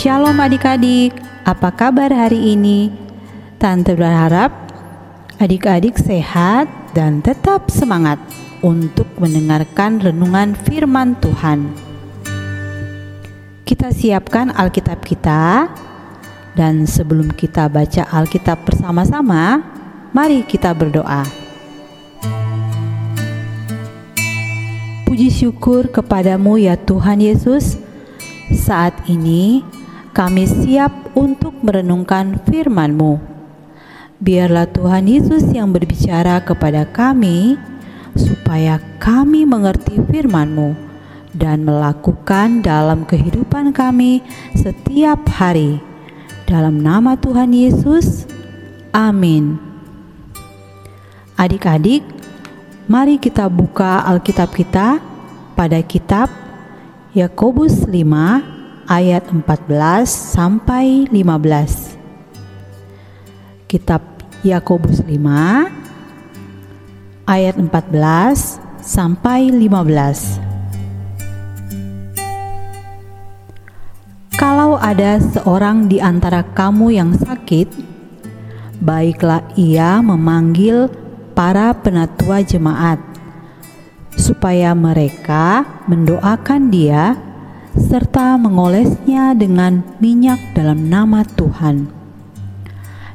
Shalom adik-adik, apa kabar hari ini? Tante berharap adik-adik sehat dan tetap semangat untuk mendengarkan renungan firman Tuhan. Kita siapkan Alkitab kita dan sebelum kita baca Alkitab bersama-sama, mari kita berdoa. Puji syukur kepadamu ya Tuhan Yesus saat ini kami siap untuk merenungkan firman-Mu. Biarlah Tuhan Yesus yang berbicara kepada kami supaya kami mengerti firman-Mu dan melakukan dalam kehidupan kami setiap hari. Dalam nama Tuhan Yesus, amin. Adik-adik, mari kita buka Alkitab kita pada kitab Yakobus 5 ayat 14 sampai 15. Kitab Yakobus 5 ayat 14 sampai 15. Kalau ada seorang di antara kamu yang sakit, baiklah ia memanggil para penatua jemaat supaya mereka mendoakan dia serta mengolesnya dengan minyak dalam nama Tuhan.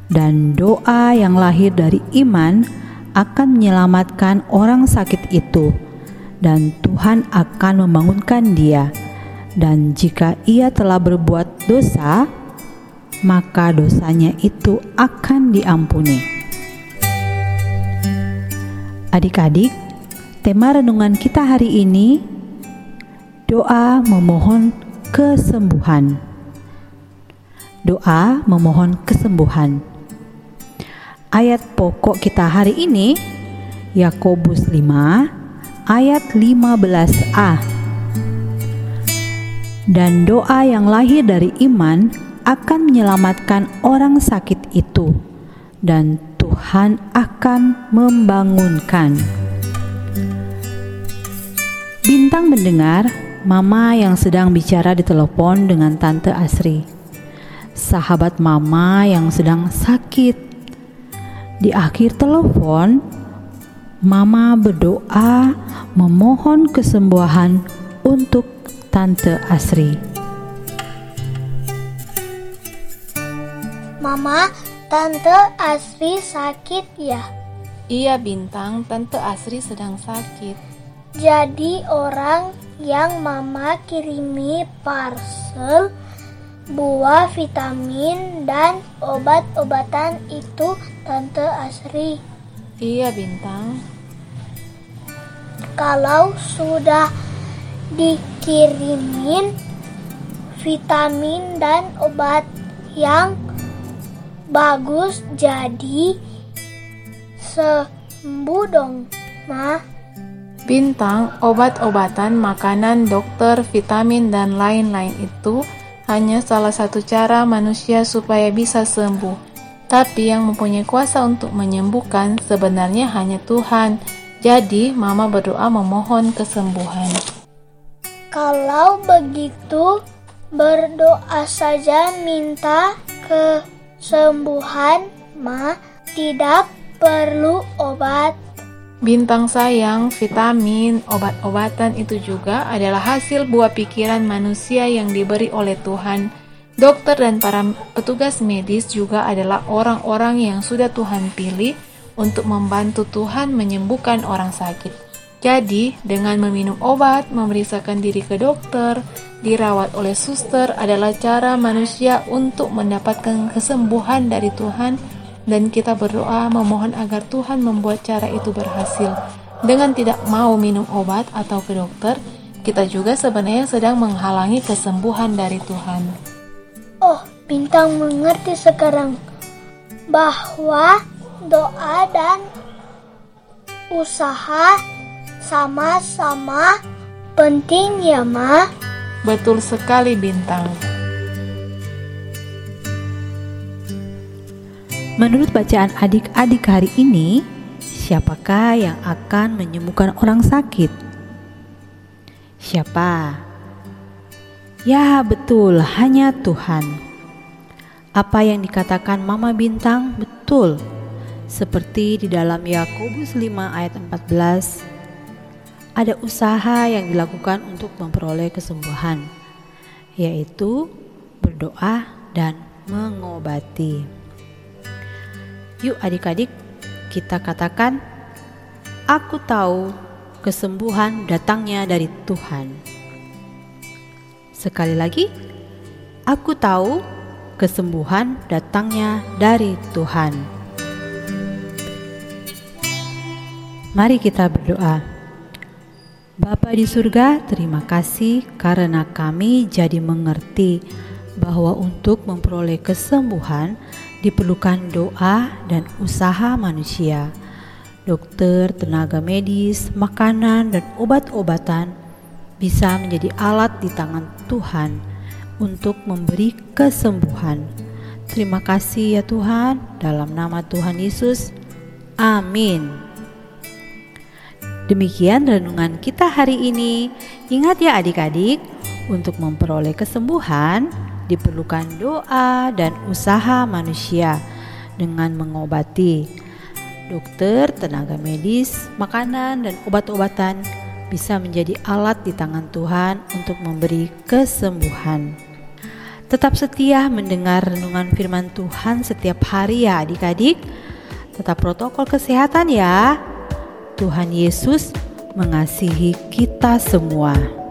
Dan doa yang lahir dari iman akan menyelamatkan orang sakit itu, dan Tuhan akan membangunkan dia. Dan jika ia telah berbuat dosa, maka dosanya itu akan diampuni. Adik-adik, Tema renungan kita hari ini doa memohon kesembuhan. Doa memohon kesembuhan. Ayat pokok kita hari ini Yakobus 5 ayat 15a. Dan doa yang lahir dari iman akan menyelamatkan orang sakit itu dan Tuhan akan membangunkan. Bintang mendengar mama yang sedang bicara di telepon dengan tante Asri. Sahabat mama yang sedang sakit. Di akhir telepon, mama berdoa memohon kesembuhan untuk tante Asri. Mama, tante Asri sakit ya? Iya Bintang, tante Asri sedang sakit. Jadi orang yang mama kirimi parcel buah vitamin dan obat-obatan itu Tante Asri. Iya Bintang. Kalau sudah dikirimin vitamin dan obat yang bagus jadi sembuh dong, Mah. Bintang, obat-obatan, makanan, dokter, vitamin, dan lain-lain itu hanya salah satu cara manusia supaya bisa sembuh. Tapi yang mempunyai kuasa untuk menyembuhkan sebenarnya hanya Tuhan. Jadi, Mama berdoa memohon kesembuhan. Kalau begitu, berdoa saja minta kesembuhan, Ma. Tidak perlu obat. Bintang sayang, vitamin, obat-obatan itu juga adalah hasil buah pikiran manusia yang diberi oleh Tuhan. Dokter dan para petugas medis juga adalah orang-orang yang sudah Tuhan pilih untuk membantu Tuhan menyembuhkan orang sakit. Jadi, dengan meminum obat, memeriksakan diri ke dokter, dirawat oleh suster adalah cara manusia untuk mendapatkan kesembuhan dari Tuhan dan kita berdoa memohon agar Tuhan membuat cara itu berhasil. Dengan tidak mau minum obat atau ke dokter, kita juga sebenarnya sedang menghalangi kesembuhan dari Tuhan. Oh, Bintang mengerti sekarang bahwa doa dan usaha sama-sama penting ya, Ma. Betul sekali, Bintang. Menurut bacaan adik-adik hari ini, siapakah yang akan menyembuhkan orang sakit? Siapa? Ya, betul, hanya Tuhan. Apa yang dikatakan Mama Bintang betul. Seperti di dalam Yakobus 5 ayat 14, ada usaha yang dilakukan untuk memperoleh kesembuhan, yaitu berdoa dan mengobati. Yuk adik-adik, kita katakan, aku tahu kesembuhan datangnya dari Tuhan. Sekali lagi, aku tahu kesembuhan datangnya dari Tuhan. Mari kita berdoa. Bapa di surga, terima kasih karena kami jadi mengerti bahwa untuk memperoleh kesembuhan diperlukan doa dan usaha manusia. Dokter, tenaga medis, makanan, dan obat-obatan bisa menjadi alat di tangan Tuhan untuk memberi kesembuhan. Terima kasih ya Tuhan, dalam nama Tuhan Yesus. Amin. Demikian renungan kita hari ini. Ingat ya adik-adik, untuk memperoleh kesembuhan diperlukan doa dan usaha manusia dengan mengobati. Dokter, tenaga medis, makanan, dan obat-obatan bisa menjadi alat di tangan Tuhan untuk memberi kesembuhan. Tetap setia mendengar renungan firman Tuhan setiap hari ya adik-adik. Tetap protokol kesehatan ya. Tuhan Yesus mengasihi kita semua.